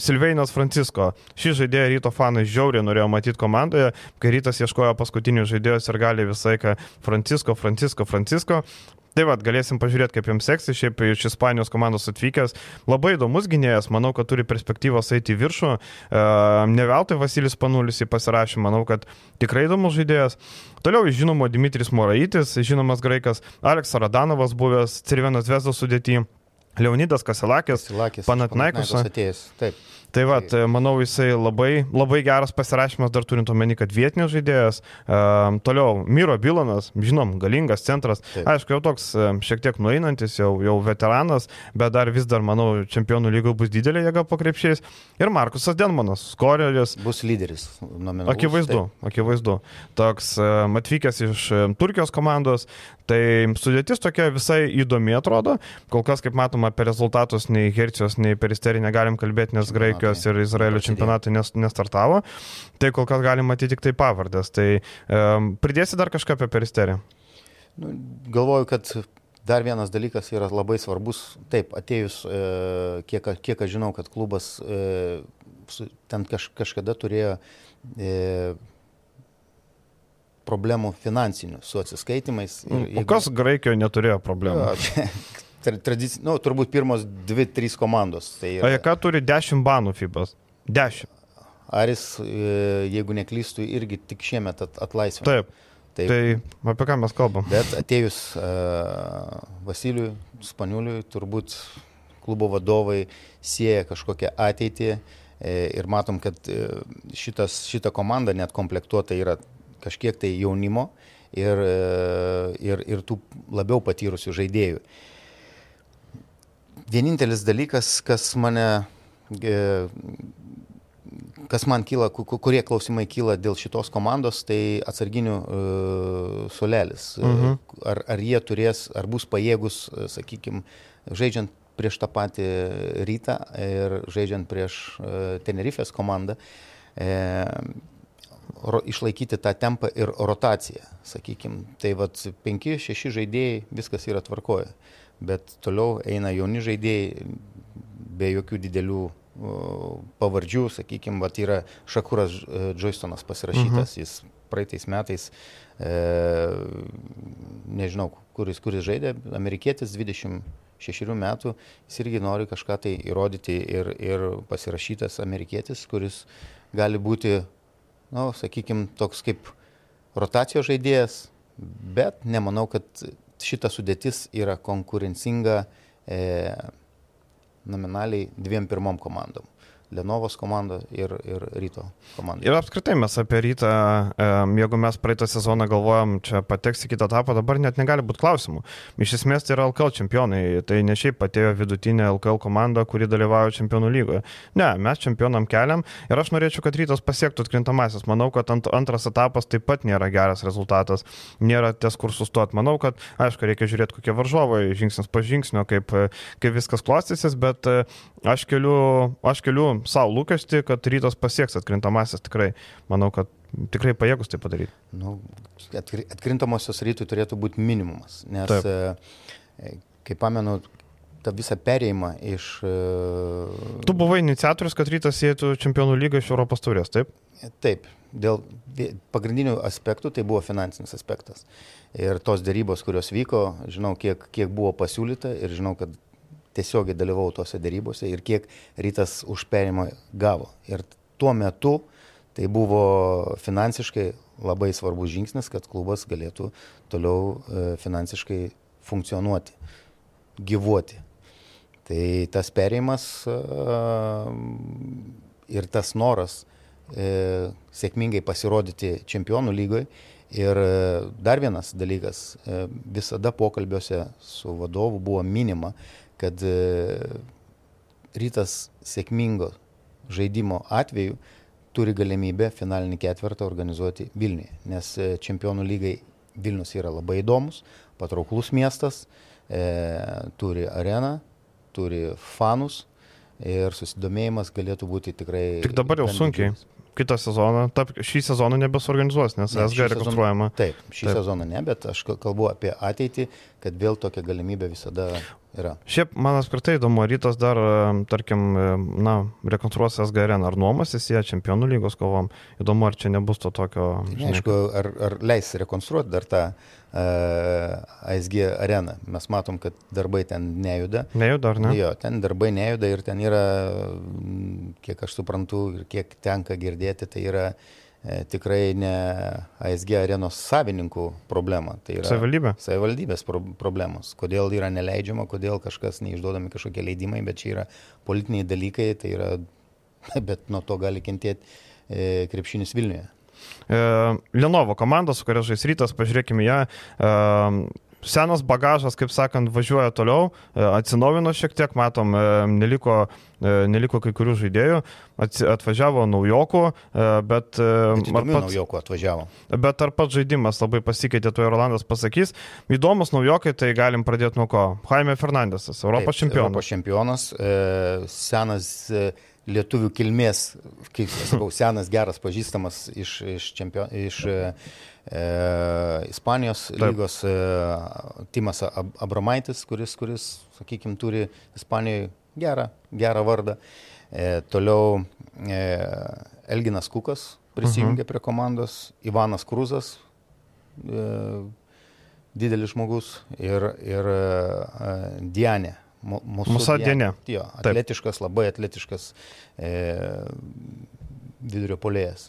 Silveinas Francisko, šį žaidėją ryto fanai žiauriai norėjo matyti komandoje, kai rytas ieškojo paskutinių žaidėjų ir gali visą laiką Francisko, Francisko, Francisko. Tai vad, galėsim pažiūrėti, kaip jums seksis, šiaip iš Ispanijos komandos atvykęs. Labai įdomus gynėjas, manau, kad turi perspektyvos eiti į viršų. E, ne veltui Vasilis Panulis į pasirašymą, manau, kad tikrai įdomus žaidėjas. Toliau žinomo Dimitris Moraitis, žinomas graikas, Aleksas Radanovas, buvęs Cirvenos Vesdos sudėtyje. Leonidas Kasilakis, Panatnaikos atėjęs. Taip. Tai va, manau, jisai labai, labai geras pasirašymas, dar turint omeny, kad vietinis žaidėjas. Um, toliau, Miro Bilonas, žinom, galingas centras. Taip. Aišku, jau toks šiek tiek nueinantis, jau, jau veteranas, bet dar vis dar, manau, čempionų lygo bus didelė jėga po krepšiais. Ir Markusas Denmanas, skoreris. Bus lyderis. Akivaizdu, taip. akivaizdu. Toks um, atvykęs iš Turkijos komandos, tai sudėtis tokia visai įdomi atrodo. Kol kas, kaip matoma, apie rezultatus nei Hercijos, nei Peristerį negalim kalbėti, nes graikai Turkijos ir Izraelio čempionatai nestartavo. Tai kol kas galima matyti tik tai pavardės. Tai um, pridėsi dar kažką apie peristerį? Nu, galvoju, kad Dar vienas dalykas yra labai svarbus. Taip, atėjus, e, kiek, kiek aš žinau, kad klubas e, ten kaž, kažkada turėjo e, problemų finansinių su atsiskaitimais. Ir, jeigu... O kas Graikijoje neturėjo problemų? [LAUGHS] Tradici... Nu, turbūt pirmos dvi, trys komandos. Tai yra... Ką turi 10 banų FIBAS? 10. Aris, jeigu neklystų, irgi tik šiemet atlaisvino. Taip. Taip. Tai apie ką mes kalbam? Bet atėjus uh, Vasiliui Spaniuliui, turbūt klubo vadovai sieja kažkokią ateitį e, ir matom, kad e, šitas, šita komanda net komplektuota yra kažkiek tai jaunimo ir, e, ir, ir tų labiau patyrusių žaidėjų. Vienintelis dalykas, kas mane e, kas man kyla, kurie klausimai kyla dėl šitos komandos, tai atsarginių uh, solelis. Mhm. Ar, ar jie turės, ar bus pajėgus, sakykime, žaidžiant prieš tą patį rytą ir žaidžiant prieš uh, Tenerifės komandą, ro, išlaikyti tą tempą ir rotaciją, sakykime. Tai vad 5-6 žaidėjai, viskas yra tvarkoje, bet toliau eina jauni žaidėjai be jokių didelių pavardžių, sakykime, vat yra Šakuras Džoistonas pasirašytas, mhm. jis praeitais metais, e, nežinau, kuris, kuris žaidė, amerikietis 26 metų, jis irgi nori kažką tai įrodyti ir, ir pasirašytas amerikietis, kuris gali būti, nu, sakykime, toks kaip rotacijos žaidėjas, bet nemanau, kad šita sudėtis yra konkurencinga. E, nominaliai dviem pirmom komandom. Lenovos komanda ir, ir Ryto komanda. Ir apskritai mes apie Rytą, jeigu mes praeitą sezoną galvojom, čia pateks į kitą etapą, dabar net negali būti klausimų. Iš esmės tai yra LKL čempionai, tai ne šiaip atėjo vidutinė LKL komanda, kuri dalyvauja čempionų lygoje. Ne, mes čempionam keliam ir aš norėčiau, kad Rytas pasiektų atkrintamasis. Manau, kad ant, antras etapas taip pat nėra geras rezultatas, nėra ties kur sustoti. Manau, kad, aišku, reikia žiūrėti, kokie varžovai, žingsnis po žingsnio, kaip, kaip viskas klostysis, bet aš keliu, aš keliu savo lūkesti, kad rytas pasieks atkrintamasis tikrai. Manau, kad tikrai pajėgus tai padaryti. Nu, atkrintamosios rytui turėtų būti minimumas, nes, Taip. E, kaip pamenu, tą visą perėjimą iš... E, tu buvai iniciatorius, kad rytas sėtų čempionų lygą iš Europos turės, taip? Taip, dėl pagrindinių aspektų tai buvo finansinis aspektas. Ir tos dėrybos, kurios vyko, žinau, kiek, kiek buvo pasiūlyta ir žinau, kad tiesiogiai dalyvau tose dėrybose ir kiek rytas už perimą gavo. Ir tuo metu tai buvo finansiškai labai svarbus žingsnis, kad klubas galėtų toliau e, finansiškai funkcionuoti, gyvuoti. Tai tas perėjimas e, ir tas noras e, sėkmingai pasirodyti čempionų lygoje. Ir dar vienas dalykas, visada pokalbiuose su vadovu buvo minima, kad e, rytas sėkmingo žaidimo atveju turi galimybę finalinį ketvirtą organizuoti Vilniuje, nes e, čempionų lygai Vilnius yra labai įdomus, patrauklus miestas, e, turi areną, turi fanus ir susidomėjimas galėtų būti tikrai. Tik dabar jau sunkiai. Didžiulis kitą sezoną, taip, šį sezoną nebesorganizuos, nes ne, SG rekonstruojama. Taip, šį taip. sezoną ne, bet aš kalbu apie ateitį, kad vėl tokia galimybė visada yra. Šiaip man apskritai įdomu, rytas dar, tarkim, na, rekonstruos SG areną, ar nuomasis jie čempionų lygos kovom. Įdomu, ar čia nebus to tokio... Žinai, Aišku, ar, ar leis rekonstruoti dar tą ASG areną. Mes matom, kad darbai ten nejuda. Nejuda, ar ne? Jo, ten darbai nejuda ir ten yra, kiek aš suprantu ir kiek tenka girdėti, tai yra e, tikrai ne ASG arenos savininkų problema. Tai yra Savivaldybė. savivaldybės pro problemos. Kodėl yra neleidžiama, kodėl kažkas neišduodami kažkokie leidimai, bet čia yra politiniai dalykai, tai yra, [LAUGHS] bet nuo to gali kentėti e, krepšinis Vilniuje. E, Lenovo komanda, su kuria žais rytas, pažiūrėkime ją. E, senas bagažas, kaip sakant, važiuoja toliau, e, atsinaujino šiek tiek, matom, neliko, neliko kai kurių žaidėjų, atvažiavo naujokų, bet... bet pats, naujokų atvažiavo. Bet ar pats žaidimas labai pasikeitė, tuo Rolandas pasakys. Įdomus naujokai, tai galim pradėti nuo ko? Jaime Fernandesas, Europos Taip, čempionas. Europos čempionas, senas lietuvių kilmės, kaip sakau, senas, geras pažįstamas iš, iš, čempion, iš e, e Ispanijos Taip. lygos e, Timas Abramaitis, kuris, kuris sakykime, turi Ispanijoje gerą, gerą vardą. E, toliau e, Elginas Kukas prisijungė uh mhm. -huh. prie komandos, Ivanas Krūzas, e, didelis žmogus ir, ir e, Dianė Musadėne. Jo, atletiškas, Taip. labai atletiškas e, vidurio polėjas.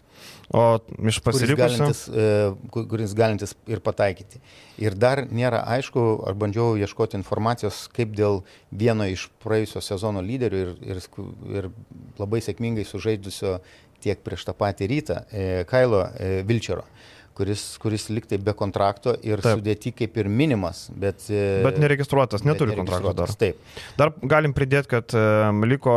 O iš pasirinkimo. Kuris, e, kuris galintis ir pataikyti. Ir dar nėra aišku, ar bandžiau ieškoti informacijos, kaip dėl vieno iš praėjusio sezono lyderių ir, ir, ir labai sėkmingai sužaidusio tiek prieš tą patį rytą, e, Kailo e, Vilčero. E, kuris, kuris liktai be kontrakto ir taip. sudėti kaip ir minimas, bet... E, bet neregistruotas, neturi bet kontrakto dar. Taip. Dar galim pridėti, kad um, liko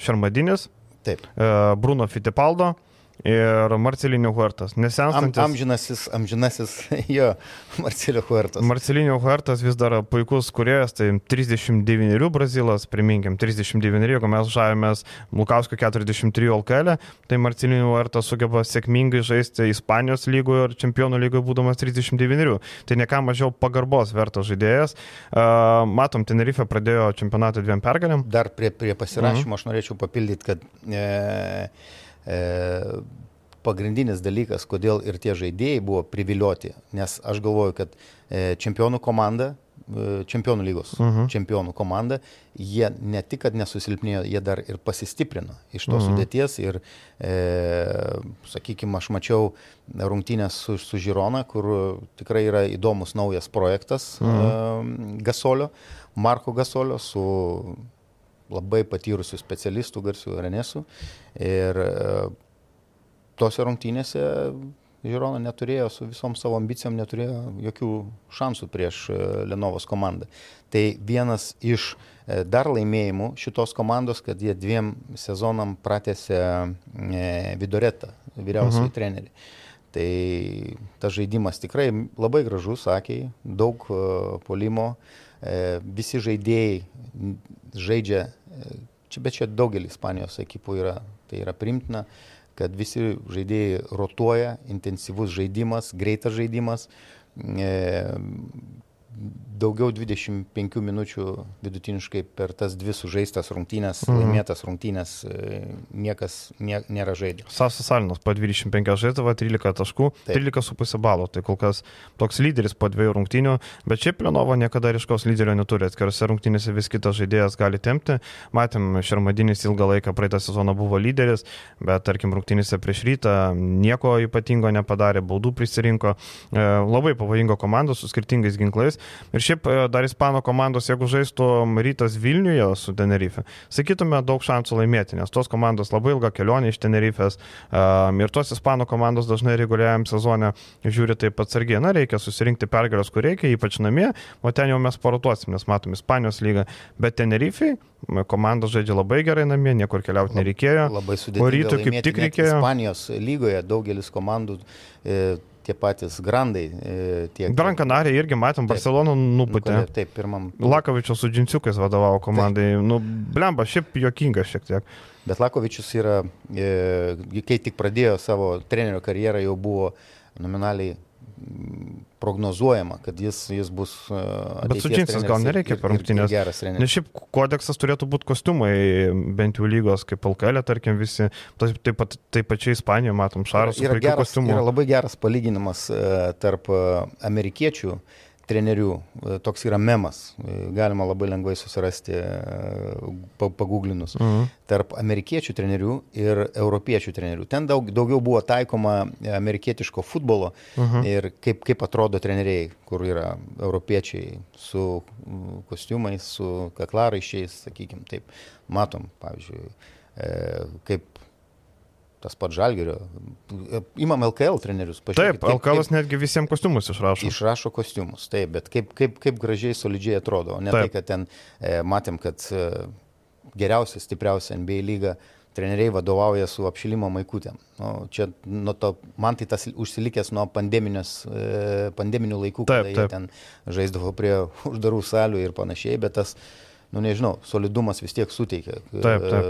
Šermadinis, taip. Uh, Bruno Fitipaldo, ir Marcelinio Huertas. Nesenstantis. Am, amžinasis, amžinasis, [LAUGHS] jo, Marcelio Huertas. Marcelinio Huertas vis dar puikus kuriejas, tai 39 brazilas, priminkim, 39, jeigu mes žavimės Lukausko 43 LKL, tai Marcelinio Huertas sugeba sėkmingai žaisti Ispanijos lygoje ir čempionų lygoje būdamas 39. Tai ne ką mažiau pagarbos vertas žaidėjas. Uh, matom, Tenerife pradėjo čempionatą dviem pergalėm. Dar prie, prie pasirašymo mhm. aš norėčiau papildyti, kad e, e, pagrindinis dalykas, kodėl ir tie žaidėjai buvo privilioti, nes aš galvoju, kad e, čempionų komanda, e, čempionų lygos uh mhm. -huh. čempionų komanda, jie ne tik, kad nesusilpnėjo, jie dar ir pasistiprino iš tos uh mhm. -huh. sudėties ir, e, sakykime, aš mačiau rungtynės su, su Žirona, kur tikrai yra įdomus naujas projektas uh -huh. e, Gasolio, Marko Gasolio su labai patyrusių specialistų, garsių Renesų. Ir e, tose rungtynėse Žirona neturėjo su visom savo ambicijom, neturėjo jokių šansų prieš e, Lenovos komandą. Tai vienas iš e, dar laimėjimų šitos komandos, kad jie dviem sezonam pratėsi Vidoretą, vyriausiai mhm. treneriui. Tai tas žaidimas tikrai labai gražus, sakiai, daug polimo, visi žaidėjai žaidžia Čia, bet čia daugelis Ispanijos ekipų yra, tai yra primtina, kad visi žaidėjai rotuoja, intensyvus žaidimas, greitas žaidimas. Daugiau 25 minučių vidutiniškai per tas dvi sužaistas rungtynės, mhm. laimėtas rungtynės, e, niekas nie, nėra žaidęs. Sasas Salinas po 25 žaidavo 13 taškų, Taip. 13,5 balų, tai kol kas toks lyderis po dviejų rungtynių, bet šiaip Lenovo niekada ryškaus lyderio neturi, atskirose rungtynėse vis kitas žaidėjas gali tempti. Matėm, Šermadinis ilgą laiką praeitą sezoną buvo lyderis, bet tarkim rungtynėse prieš rytą nieko ypatingo nepadarė, baudų prisirinko, e, labai pavojingo komanda su skirtingais ginklais. Ir šiaip e, dar Ispano komandos, jeigu žaistų rytas Vilniuje su Tenerife, sakytume daug šansų laimėti, nes tos komandos labai ilga kelionė iš Tenerifės ir tos Ispano komandos dažnai reguliariam sezone žiūri taip atsargiai, na reikia susirinkti pergalės, kur reikia, ypač namie, o ten jau mes parotuosim, nes matom Ispanijos lygą, bet Tenerifei komandos žaidžia labai gerai namie, niekur keliauti nereikėjo. Labai sudėtinga. O ryto kaip tik reikėjo. Ispanijos lygoje daugelis komandų e, tie patys grandai. E, tiek, Gran Canaria irgi matėm, Barcelona nuputė. Taip, taip, pirmam. Lakovičius su džinsiukais vadovavo komandai. Taip. Nu, blemba, šiaip juokingas šiek tiek. Bet Lakovičius yra, e, kai tik pradėjo savo trenerio karjerą, jau buvo nominaliai prognozuojama, kad jis, jis bus. Uh, Bet su džinsais gal nereikia per rungtynės. Geras treneris. Nes šiaip kodeksas turėtų būti kostiumai, bent jau lygos, kaip LKL, tarkim, visi. Taip pat taip pačiai Ispanijoje matom šaras. Yra, geras, yra labai geras palyginimas uh, tarp uh, amerikiečių uh, trenerių. E, toks yra memas, e, galima labai lengvai susirasti e, paguglinus. Mhm. Tarp amerikiečių trenerių ir europiečių trenerių. Ten daug, daugiau buvo taikoma amerikietiško futbolo mhm. ir kaip, kaip atrodo treneriai, kur yra europiečiai su kostiumais, su kaklaraiščiais, sakykime taip. Matom, pavyzdžiui, kaip tas pats Žalgerio. Imam LKL trenerius. Taip, kaip, LKL netgi visiems kostiumus išrašo. Išrašo kostiumus, taip, bet kaip, kaip, kaip gražiai, solidžiai atrodo. Ne taip. tai, kad ten e, matėm, kad e, geriausia, stipriausia NBA lyga treneriai vadovauja su apšilimo maikutėm. Nu, čia, nu, to, man tai tas užsilikęs nuo e, pandeminių laikų, taip, taip. jie ten žaisdavo prie uždarų salių ir panašiai, bet tas nu nežinau, solidumas vis tiek suteikia. Taip, taip.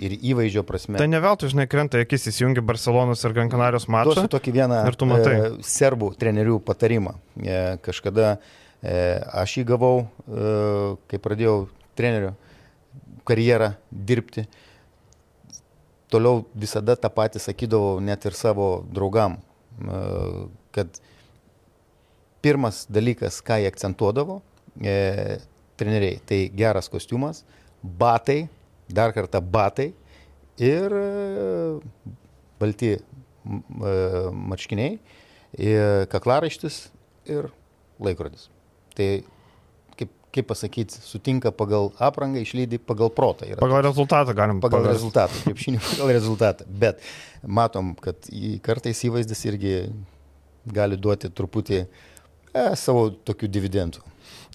Ir įvaizdžio prasme. Tai ne veltui, žinai, krenta akis įsijungi Barcelonos ir Gran Canarijos mačą. Duosiu tokį vieną e, serbų trenerių patarimą. E, kažkada e, aš jį gavau, e, kai pradėjau trenerio karjerą dirbti. Toliau visada tą patį sakydavau net ir savo draugam, e, kad pirmas dalykas, ką jie akcentuodavo, e, treneriai, tai geras kostiumas, batai, dar kartą batai ir e, balti e, marškiniai, ir kaklaraištis ir laikrodis. Tai kaip, pasakyti, sutinka pagal aprangą, išlydi pagal protą. Yra Pagal rezultatą galim pagal paverst. rezultatą, krepšinį [LAUGHS] pagal rezultatą. Bet matom, kad kartais įvaizdis irgi gali duoti truputį e, savo tokių dividendų.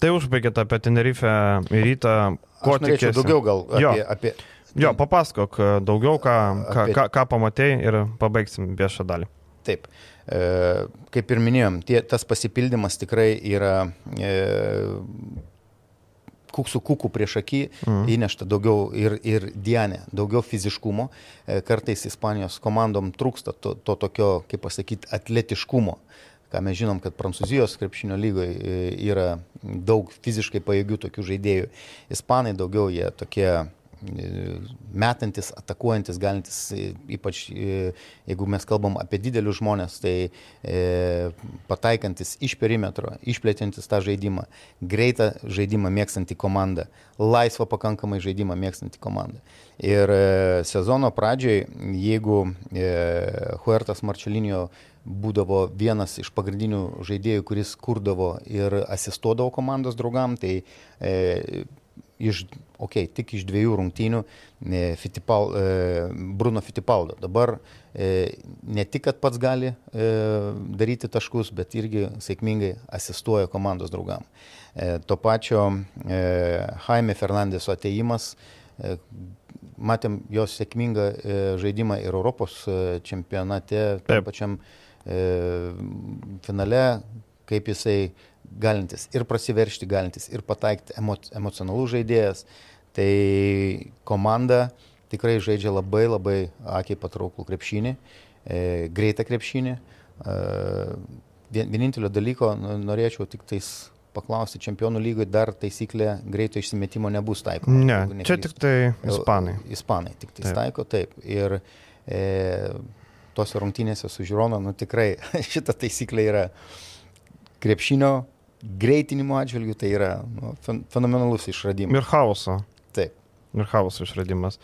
Tai užbaigėte apie Tenerife ir rytą. Ko tikėsi? daugiau gal Jo. apie... apie Jo, papasakok e, daugiau, ką, ką, Apie- ką, ką pamatėjai ir pabaigsim viešą dalį. Taip, e, kaip ir minėjom, tie, tas pasipildymas tikrai yra e, kuksų kukų prieš akį mm. įnešta daugiau ir, ir Dianė, daugiau fiziškumo. E, kartais Ispanijos komandom trūksta to, to tokio, kaip pasakyti, atletiškumo. Ką mes žinom, kad Prancūzijos krepšinio lygoje yra daug fiziškai pajėgių tokių žaidėjų. Ispanai daugiau jie tokie metantis, atakuojantis, galintis, e, ypač e, jeigu mes kalbam apie didelius žmonės, tai e, pataikantis iš perimetro, išplėtintis tą žaidimą, greitą žaidimą mėgstantį komandą, laisvą pakankamai žaidimą mėgstantį komandą. Ir e, sezono pradžioj, jeigu e, Huertas Marčelinio būdavo vienas iš pagrindinių žaidėjų, kuris kurdavo ir asistuodavo komandos draugam, tai e, iš, okei, okay, tik iš dviejų rungtynių e, Fitipal, e, Bruno Fitipaldo. Dabar e, ne tik, kad pats gali daryti taškus, bet irgi sėkmingai asistuoja komandos draugam. E, to pačio Jaime Fernandeso ateimas, matėm jos sėkmingą žaidimą ir Europos čempionate, pačiam e, finale, kaip jisai galintis ir prasiveršti, galintis ir pataikti emo, emocionalus žaidėjas. Tai komanda tikrai žaidžia labai labai akiai patrauklų krepšinį, e, greitą krepšinį. E, vien- vienintelio dalyko norėčiau tik tais paklausti, čempionų lygoje dar taisyklė greito išsimetimo nebus taikoma. Ne, jeigu čia neklystu. tik tai ispanai. Ispanai tik tai taiko, taip. Ir e, tose rungtynėse su Žirona, nu tikrai [LAUGHS] šita taisyklė yra krepšinio greitinimo atžvilgių, tai yra nu, fen- fenomenalus išradimas. Ir chaoso. Taip. Ir chaoso išradimas.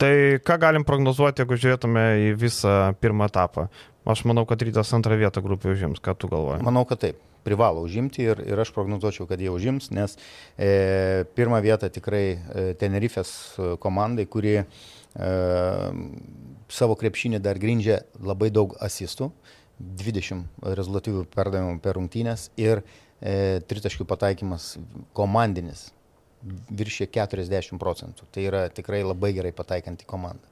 Tai ką galim prognozuoti, jeigu žiūrėtume į visą pirmą etapą? Aš manau, kad rytas antrą vietą grupė užims. Ką tu galvoji? Manau, kad taip. Privalo užimti ir, ir aš prognozuočiau, kad jie užims, nes e, pirmą vietą tikrai e, Tenerifės e, komandai, kuri e, savo krepšinį dar grindžia labai daug asistų, 20 rezultatyvių perdavimų per rungtynės ir e, tritaškių pataikymas komandinis viršė 40 procentų. Tai yra tikrai labai gerai pataikanti komanda.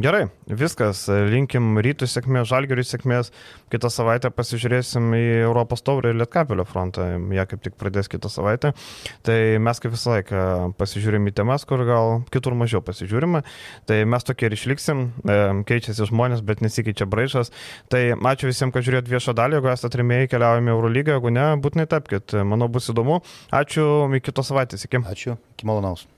Gerai, viskas. Linkim rytų sėkmės, žalgerių sėkmės. Kitą savaitę pasižiūrėsim į Europos taurę ir Lietkapelio frontą. Jie kaip tik pradės kitą savaitę. Tai mes kaip visą laiką pasižiūrim į temas, kur gal kitur mažiau pasižiūrime. Tai mes tokie ir išliksim. E, Keičiasi žmonės, bet nesikeičia braižas. Tai ačiū visiems, kad žiūrėjot viešą dalį. Jeigu esate trimėjai, keliaujame Eurolygą. Jeigu ne, būtinai tapkite. Manau, bus įdomu. Ačiū, iki kitos savaitės. Iki. Ačiū, iki malonaus.